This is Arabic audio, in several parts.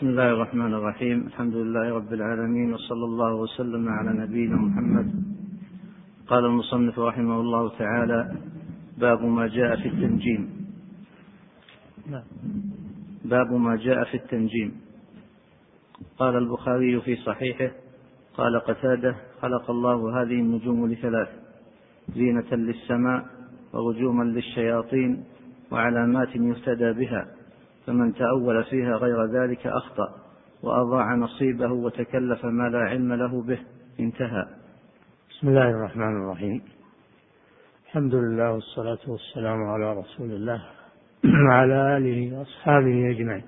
بسم الله الرحمن الرحيم. الحمد لله رب العالمين وصلى الله وسلم على نبينا محمد. قال المصنف رحمه الله تعالى باب ما جاء في التنجيم. باب ما جاء في التنجيم. قال البخاري في صحيحه قال قتادة خلق الله هذه النجوم لثلاث زينة للسماء ورجوما للشياطين وعلامات يهتدى بها. فمن تأول فيها غير ذلك أخطأ وأضاع نصيبه وتكلف ما لا علم له به انتهى. بسم الله الرحمن الرحيم. الحمد لله والصلاة والسلام على رسول الله وعلى آله وأصحابه أجمعين.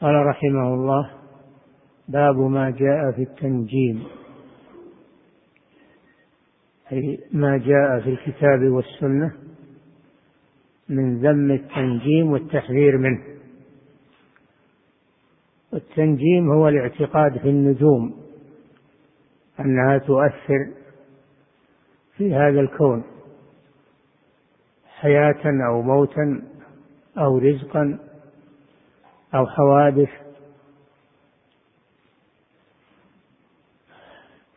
قال رحمه الله باب ما جاء في التنجيم. أي ما جاء في الكتاب والسنة. من ذم التنجيم والتحذير منه. والتنجيم هو الاعتقاد في النجوم أنها تؤثر في هذا الكون حياة أو موتا أو رزقا أو حوادث.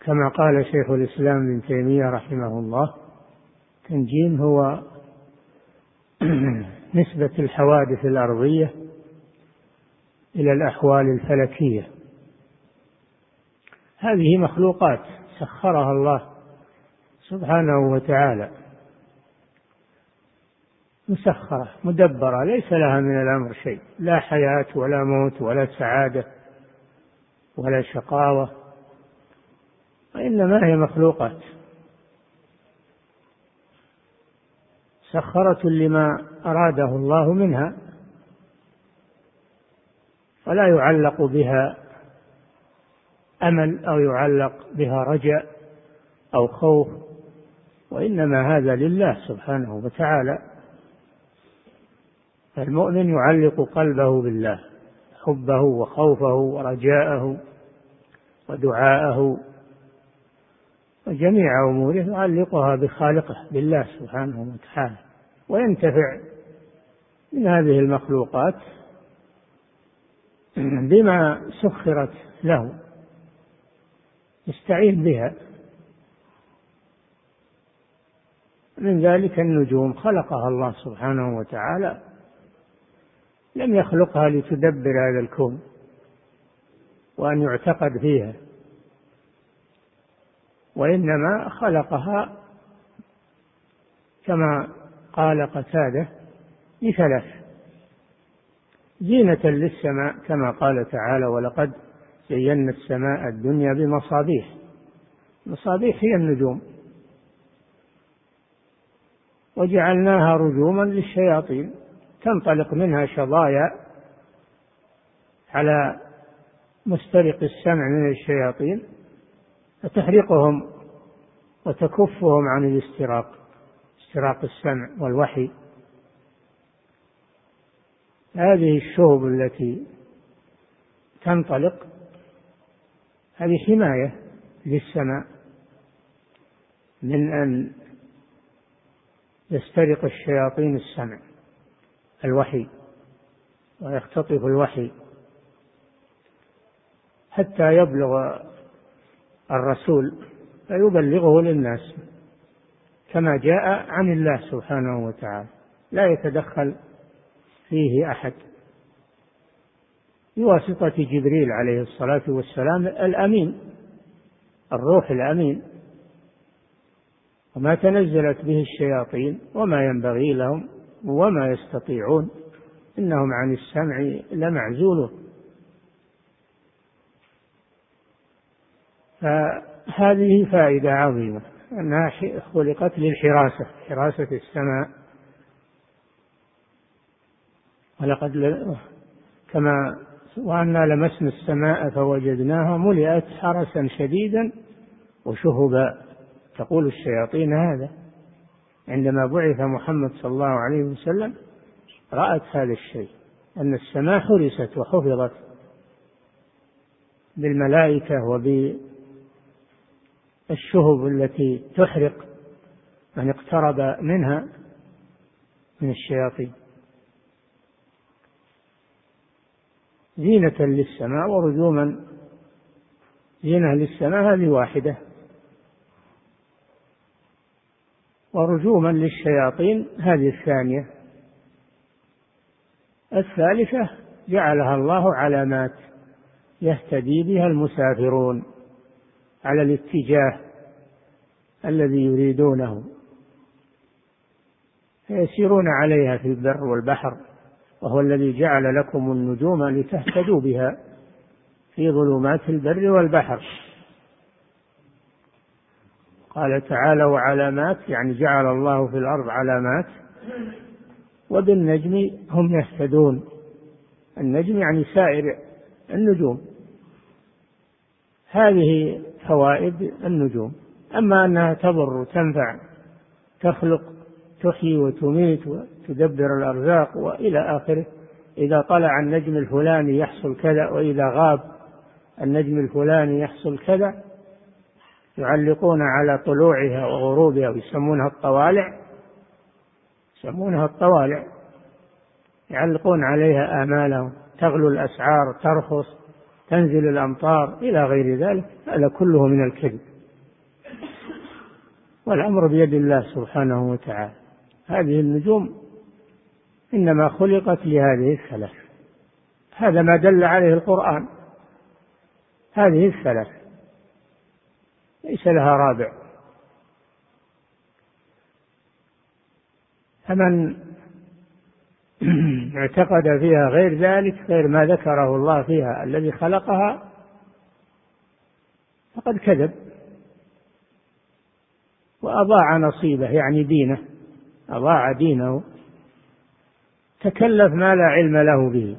كما قال شيخ الإسلام ابن تيمية رحمه الله تنجيم هو نسبة الحوادث الأرضية إلى الأحوال الفلكية. هذه مخلوقات سخرها الله سبحانه وتعالى. مسخرة مدبرة ليس لها من الأمر شيء. لا حياة ولا موت ولا سعادة ولا شقاوة وإنما هي مخلوقات. مسخرة لما أراده الله منها ولا يعلق بها أمل أو يعلق بها رجاء أو خوف وإنما هذا لله سبحانه وتعالى. فالمؤمن يعلق قلبه بالله حبه وخوفه ورجاءه ودعاءه وجميع أموره يعلقها بخالقه بالله سبحانه وتعالى. وينتفع من هذه المخلوقات بما سخرت له يستعين بها. من ذلك النجوم خلقها الله سبحانه وتعالى لم يخلقها لتدبر هذا الكون وأن يعتقد فيها وإنما خلقها كما قال قتادة لثلاث زينة للسماء كما قال تعالى ولقد زينا السماء الدنيا بمصابيح. مصابيح هي النجوم. وجعلناها رجوما للشياطين. تنطلق منها شظايا على مسترق السمع من الشياطين فتحرقهم وتكفهم عن الاستراق. استراق السمع والوحي. هذه الشهب التي تنطلق هذه حماية للسماء من أن يسترق الشياطين السمع الوحي ويختطف الوحي حتى يبلغ الرسول فيبلغه للناس. كما جاء عن الله سبحانه وتعالى. لا يتدخل فيه أحد. بواسطة جبريل عليه الصلاة والسلام الأمين الروح الأمين. وما تنزلت به الشياطين وما ينبغي لهم وما يستطيعون. إنهم عن السمع لمعزولون. فهذه فائدة عظيمة. أنها خلقت للحراسة حراسة السماء. ولقد كما وأنا لمسنا السماء فوجدناها ملئت حرسا شديدا وشهبا. تقول الشياطين هذا. عندما بعث محمد صلى الله عليه وسلم رأت هذا الشيء أن السماء حرست وحفظت بالملائكة وب الشهب التي تحرق من اقترب منها من الشياطين. زينة للسماء ورجوما. زينة للسماء هذه واحدة. ورجوما للشياطين هذه الثانية. الثالثة جعلها الله علامات يهتدي بها المسافرون. على الاتجاه الذي يريدونه. فيسيرون عليها في البر والبحر وهو الذي جعل لكم النجوم لتهتدوا بها في ظلمات البر والبحر. قال تعالى وعلامات يعني جعل الله في الأرض علامات وبالنجم هم يهتدون. النجم يعني سائر النجوم. هذه فوائد النجوم. أما أنها تضر وتنفع تخلق تحيي وتميت وتدبر الأرزاق وإلى آخره. إذا طلع النجم الفلاني يحصل كذا وإذا غاب النجم الفلاني يحصل كذا يعلقون على طلوعها وغروبها ويسمونها الطوالع. يسمونها الطوالع. يعلقون عليها آمالهم. تغلو الأسعار ترخص. تنزل الأمطار إلى غير ذلك هذا كله من الكذب. والأمر بيد الله سبحانه وتعالى. هذه النجوم إنما خلقت لهذه الثلاث هذا ما دل عليه القرآن. هذه الثلاث ليس لها رابع. فمن اعتقد فيها غير ذلك غير ما ذكره الله فيها الذي خلقها فقد كذب وأضاع نصيبه يعني دينه أضاع دينه تكلف ما لا علم له به.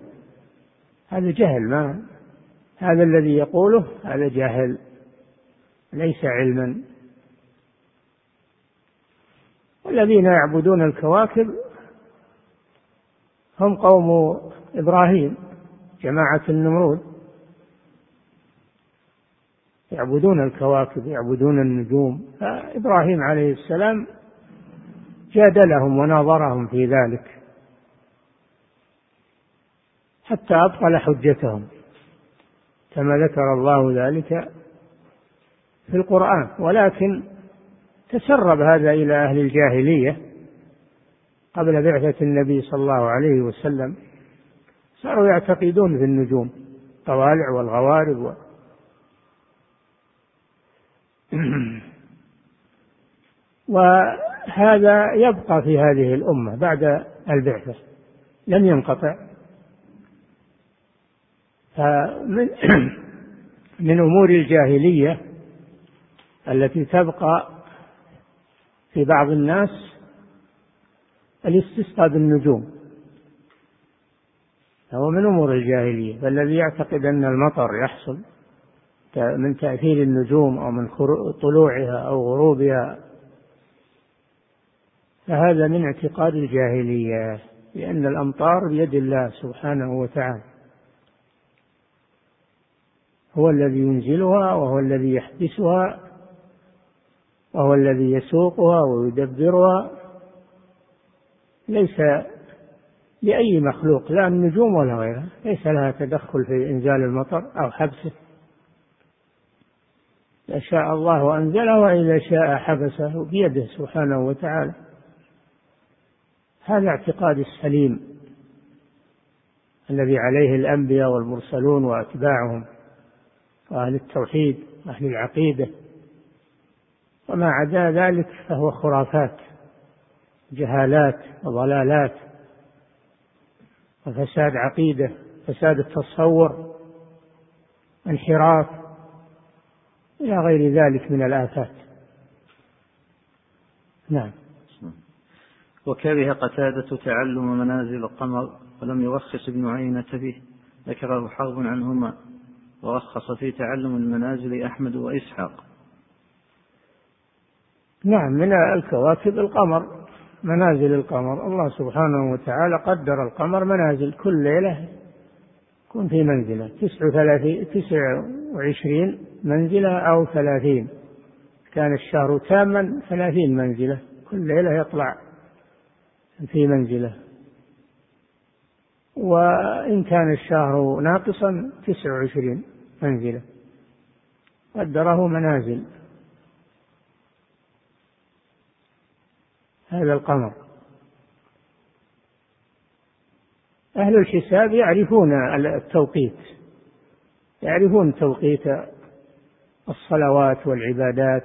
هذا جهل ما هذا الذي يقوله هذا جهل ليس علما. والذين يعبدون الكواكب هم قوم إبراهيم جماعة النمرود. يعبدون الكواكب يعبدون النجوم. فإبراهيم عليه السلام جادلهم وناظرهم في ذلك حتى أبطل حجتهم كما ذكر الله ذلك في القرآن. ولكن تسرب هذا إلى أهل الجاهلية قبل بعثة النبي صلى الله عليه وسلم صاروا يعتقدون في النجوم الطوالع والغوارب و... وهذا يبقى في هذه الأمة بعد البعثة لم ينقطع. فمن من أمور الجاهلية التي تبقى في بعض الناس الاستسقاء بالنجوم. هو من أمور الجاهلية فالذي يعتقد أن المطر يحصل من تأثير النجوم أو من طلوعها أو غروبها فهذا من اعتقاد الجاهلية لأن الأمطار بيد الله سبحانه وتعالى. هو الذي ينزلها وهو الذي يحبسها وهو الذي يسوقها ويدبرها. ليس لأي مخلوق لا النجوم ولا غيرها ليس لها تدخل في إنزال المطر أو حبسه. إذا شاء الله أنزله وإذا شاء حبسه بيده سبحانه وتعالى. هذا اعتقاد السليم الذي عليه الأنبياء والمرسلون وأتباعهم وأهل التوحيد وأهل العقيدة. وما عدا ذلك فهو خرافات. جهالات وضلالات وفساد عقيدة فساد التصور انحراف إلى غير ذلك من الآفات. نعم. وكره قتادة تعلم منازل القمر ولم يرخص ابن عينة به ذكره حرب عنهما ورخص في تعلم المنازل أحمد وإسحاق. نعم من الكواكب القمر. منازل القمر. الله سبحانه وتعالى قدر القمر منازل كل ليلة. يكون في منزلة. تسع تسع وعشرين منزلة أو ثلاثين. كان الشهر تاما ثلاثين منزلة. كل ليلة يطلع في منزلة. وإن كان الشهر ناقصا تسع وعشرين منزلة. قدره منازل. هذا القمر. أهل الحساب يعرفون التوقيت يعرفون توقيت الصلوات والعبادات.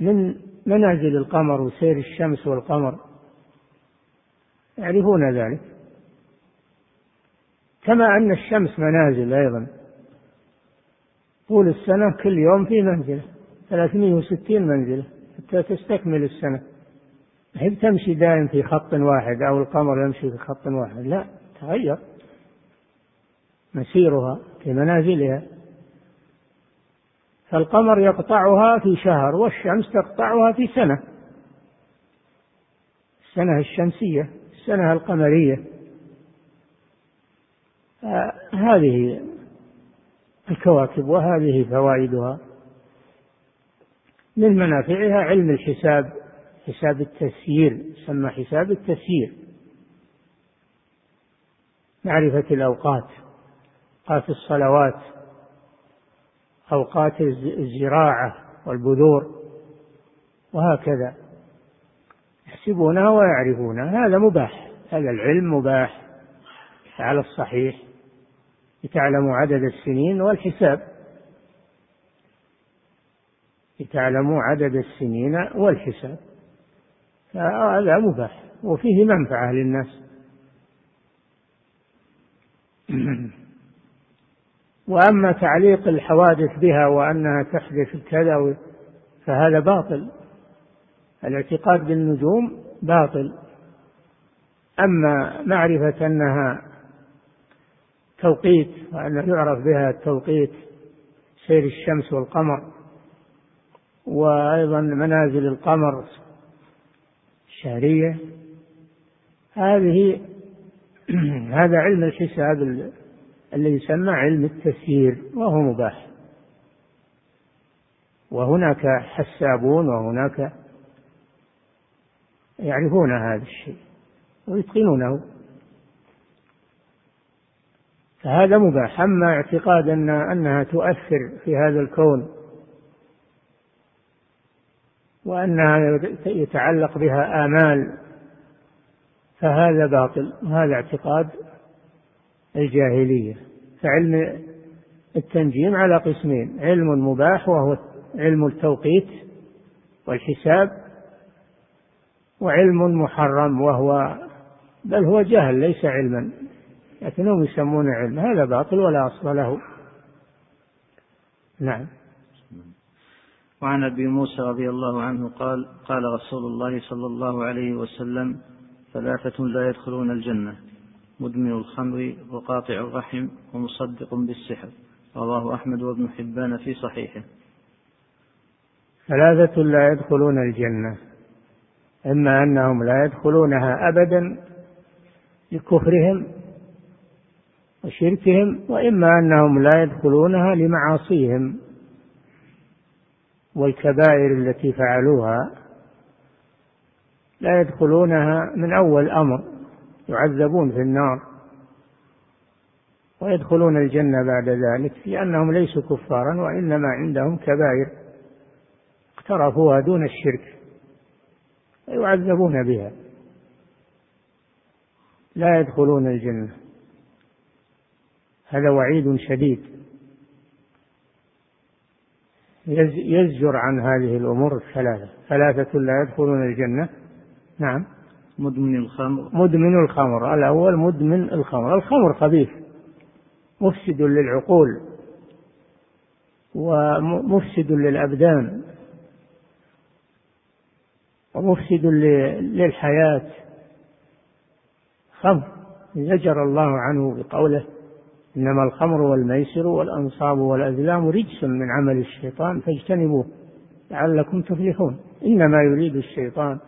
من منازل القمر وسير الشمس والقمر يعرفون ذلك. كما أن الشمس منازل أيضا. طول السنة كل يوم في منزلة 360 منزلة. حتى تستكمل السنة. هي تمشي دائم في خط واحد أو القمر يمشي في خط واحد. لا تغير مسيرها في منازلها. فالقمر يقطعها في شهر والشمس تقطعها في سنة. السنة الشمسية السنة القمرية. هذه الكواكب وهذه فوائدها. من منافعها علم الحساب حساب التسيير يسمى حساب التسيير. معرفة الأوقات أوقات الصلوات أوقات الزراعة والبذور وهكذا. يحسبونها ويعرفونها. هذا مباح هذا العلم مباح على الصحيح. لتعلموا عدد السنين والحساب. لتعلموا عدد السنين والحساب. هذا مباح وفيه منفعة للناس. وأما تعليق الحوادث بها وأنها تحدث كذا فهذا باطل. الاعتقاد بالنجوم باطل. أما معرفة أنها توقيت وأنه يعرف بها التوقيت سير الشمس والقمر وأيضا منازل القمر الشهرية. هذه هذا علم الحساب الذي يسمى علم التسيير وهو مباح. وهناك حسابون وهناك يعرفون هذا الشيء ويتقنونه. فهذا مباح. أما اعتقاد أن أنها تؤثر في هذا الكون وأنها يتعلق بها آمال فهذا باطل وهذا اعتقاد الجاهلية. فعلم التنجيم على قسمين علم مباح وهو علم التوقيت والحساب وعلم محرم وهو بل هو جهل ليس علما لكنهم يسمونه علم هذا باطل ولا أصل له. نعم. وعن أبي موسى رضي الله عنه قال قال رسول الله صلى الله عليه وسلم ثلاثة لا يدخلون الجنة مدمن الخمر وقاطع الرحم ومصدق بالسحر. رواه أحمد وابن حبان في صحيحه. ثلاثة لا يدخلون الجنة إما أنهم لا يدخلونها أبدا لكفرهم وشركهم وإما أنهم لا يدخلونها لمعاصيهم. والكبائر التي فعلوها لا يدخلونها من أول أمر يعذبون في النار. ويدخلون الجنة بعد ذلك لأنهم ليسوا كفارا وإنما عندهم كبائر اقترفوها دون الشرك ويعذبون بها. لا يدخلون الجنة. هذا وعيد شديد. يزجر عن هذه الأمور الثلاثة ثلاثة لا يدخلون الجنة. نعم. مدمن الخمر. مدمن الخمر. الأول مدمن الخمر. الخمر خبيث. مفسد للعقول. ومفسد للأبدان. ومفسد للحياة. خمر. زجر الله عنه بقوله إنما الخمر والميسر والأنصاب والأزلام رجس من عمل الشيطان فاجتنبوه لعلكم تفلحون. إنما يريد الشيطان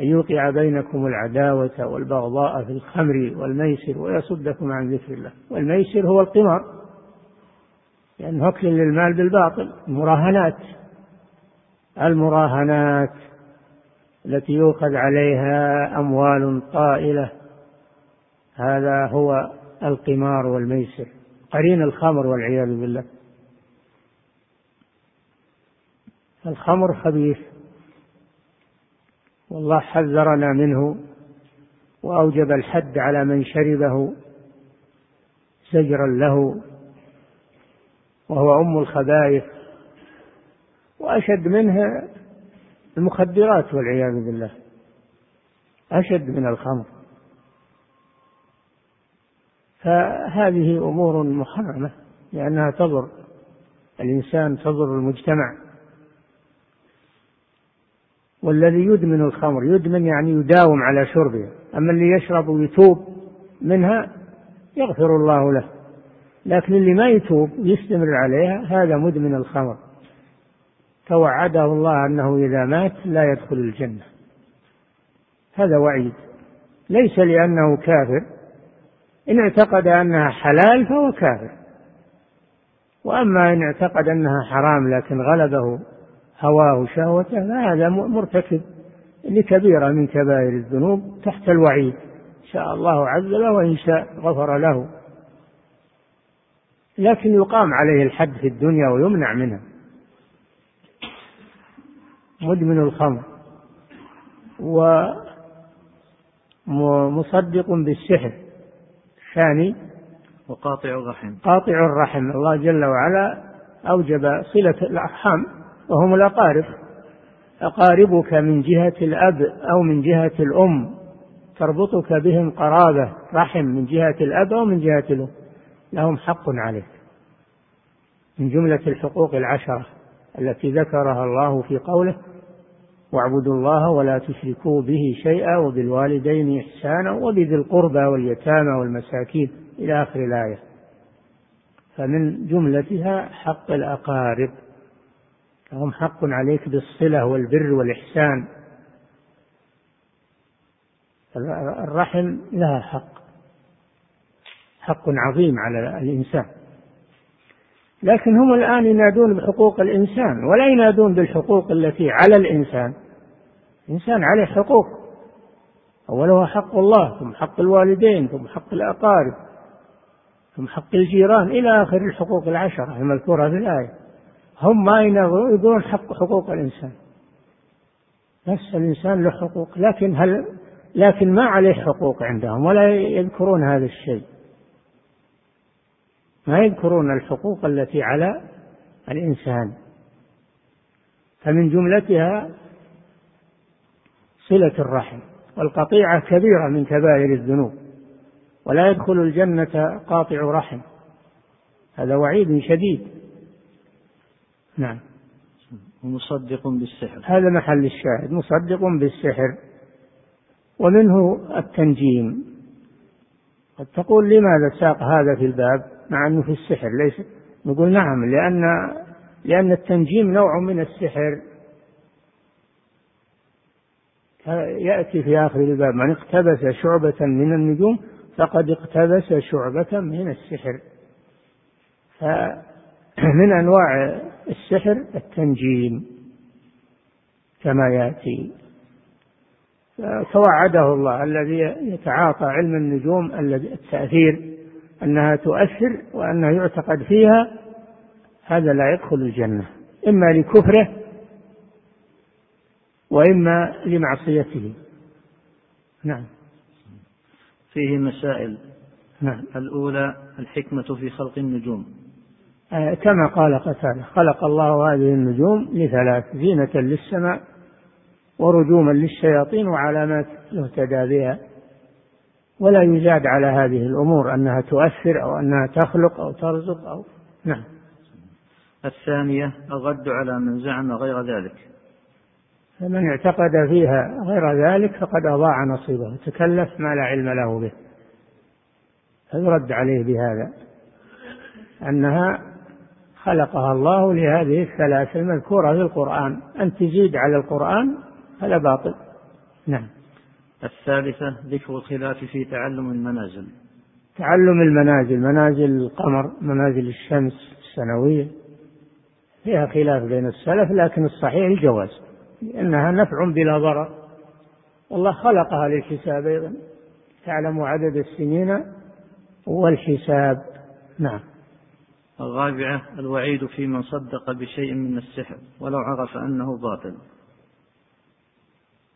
أن يوقع بينكم العداوة والبغضاء في الخمر والميسر ويصدكم عن ذكر الله. والميسر هو القمار لأنه أكل للمال بالباطل. المراهنات المراهنات التي يؤخذ عليها أموال طائلة. هذا هو القمار والميسر قرين الخمر والعياذ بالله. الخمر خبيث والله حذرنا منه وأوجب الحد على من شربه زجرا له وهو أم الخبائث. وأشد منه المخدرات والعياذ بالله. أشد من الخمر. فهذه أمور محرمة لأنها تضر الإنسان تضر المجتمع. والذي يدمن الخمر يدمن يعني يداوم على شربها أما اللي يشرب ويتوب منها يغفر الله له. لكن اللي ما يتوب ويستمر عليها هذا مدمن الخمر. توعده الله أنه إذا مات لا يدخل الجنة. هذا وعيد. ليس لأنه كافر إن اعتقد أنها حلال فهو كافر. وأما إن اعتقد أنها حرام لكن غلبه هواه شهوته فهذا مرتكب لكبيرة من كبائر الذنوب تحت الوعيد. شاء الله عذبه وإن شاء غفر له. لكن يقام عليه الحد في الدنيا ويمنع منها. مدمن الخمر. ومصدق بالسحر. ثاني وقاطع الرحم. قاطع الرحم. الله جل وعلا أوجب صلة الأرحام وهم الأقارب. أقاربك من جهة الأب أو من جهة الأم. تربطك بهم قرابة رحم من جهة الأب أو من جهة الأم. لهم حق عليك. من جملة الحقوق العشرة التي ذكرها الله في قوله واعبدوا الله ولا تشركوا به شيئا وبالوالدين إحسانا وبذي القربى واليتامى والمساكين إلى آخر الآية. فمن جملتها حق الأقارب. لهم حق عليك بالصلة والبر والإحسان. الرحم لها حق. حق عظيم على الإنسان. لكن هم الآن ينادون بحقوق الإنسان ولا ينادون بالحقوق التي على الإنسان. الإنسان عليه حقوق. أولها حق الله ثم حق الوالدين ثم حق الأقارب ثم حق الجيران إلى آخر الحقوق العشرة المذكورة في الآية. هم ما يقولون حق حقوق الإنسان. نفس الإنسان له حقوق لكن هل لكن ما عليه حقوق عندهم ولا يذكرون هذا الشيء. ما يذكرون الحقوق التي على الإنسان. فمن جملتها صلة الرحم والقطيعة كبيرة من كبائر الذنوب ولا يدخل الجنة قاطع رحم. هذا وعيد شديد. نعم. ومصدق بالسحر. هذا محل الشاهد مصدق بالسحر. ومنه التنجيم. قد تقول لماذا ساق هذا في الباب؟ مع أنه في السحر ليس نقول نعم لأن لأن التنجيم نوع من السحر. يأتي في آخر الباب من اقتبس شعبة من النجوم فقد اقتبس شعبة من السحر. فمن أنواع السحر التنجيم كما يأتي. توعده الله الذي يتعاطى علم النجوم الذي أنها تؤثر وأنه يعتقد فيها هذا لا يدخل الجنة إما لكفره وإما لمعصيته. نعم. فيه مسائل. نعم. الأولى الحكمة في خلق النجوم. آه، كما قال قتادة خلق الله هذه النجوم لثلاث زينة للسماء ورجوما للشياطين وعلامات يهتدى بها. ولا يزاد على هذه الأمور أنها تؤثر أو أنها تخلق أو ترزق أو نعم. الثانية الرد على من زعم غير ذلك. فمن اعتقد فيها غير ذلك فقد أضاع نصيبه تكلف ما لا علم له به. فيرد عليه بهذا؟ أنها خلقها الله لهذه الثلاث المذكورة في القرآن. أن تزيد على القرآن هذا باطل. نعم. الثالثة ذكر الخلاف في تعلم المنازل. تعلم المنازل منازل القمر منازل الشمس السنوية. فيها خلاف بين السلف لكن الصحيح الجواز لأنها نفع بلا ضرر. الله خلقها للحساب أيضا. تعلم عدد السنين والحساب. نعم. الرابعة الوعيد في من صدق بشيء من السحر ولو عرف أنه باطل.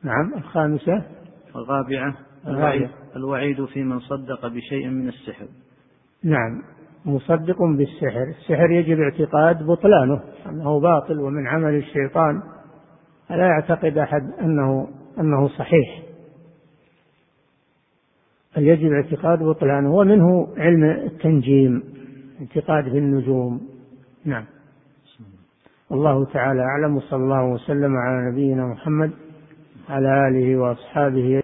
نعم. الخامسة الرابعة الوعيد, الوعيد. في من صدق بشيء من السحر. نعم. مصدق بالسحر. السحر يجب اعتقاد بطلانه. أنه باطل ومن عمل الشيطان. لا يعتقد أحد أنه أنه صحيح؟ بل يجب اعتقاد بطلانه؟ ومنه علم التنجيم اعتقاد في النجوم. نعم. الله تعالى أعلم وصلى الله وسلم على نبينا محمد على آله وأصحابه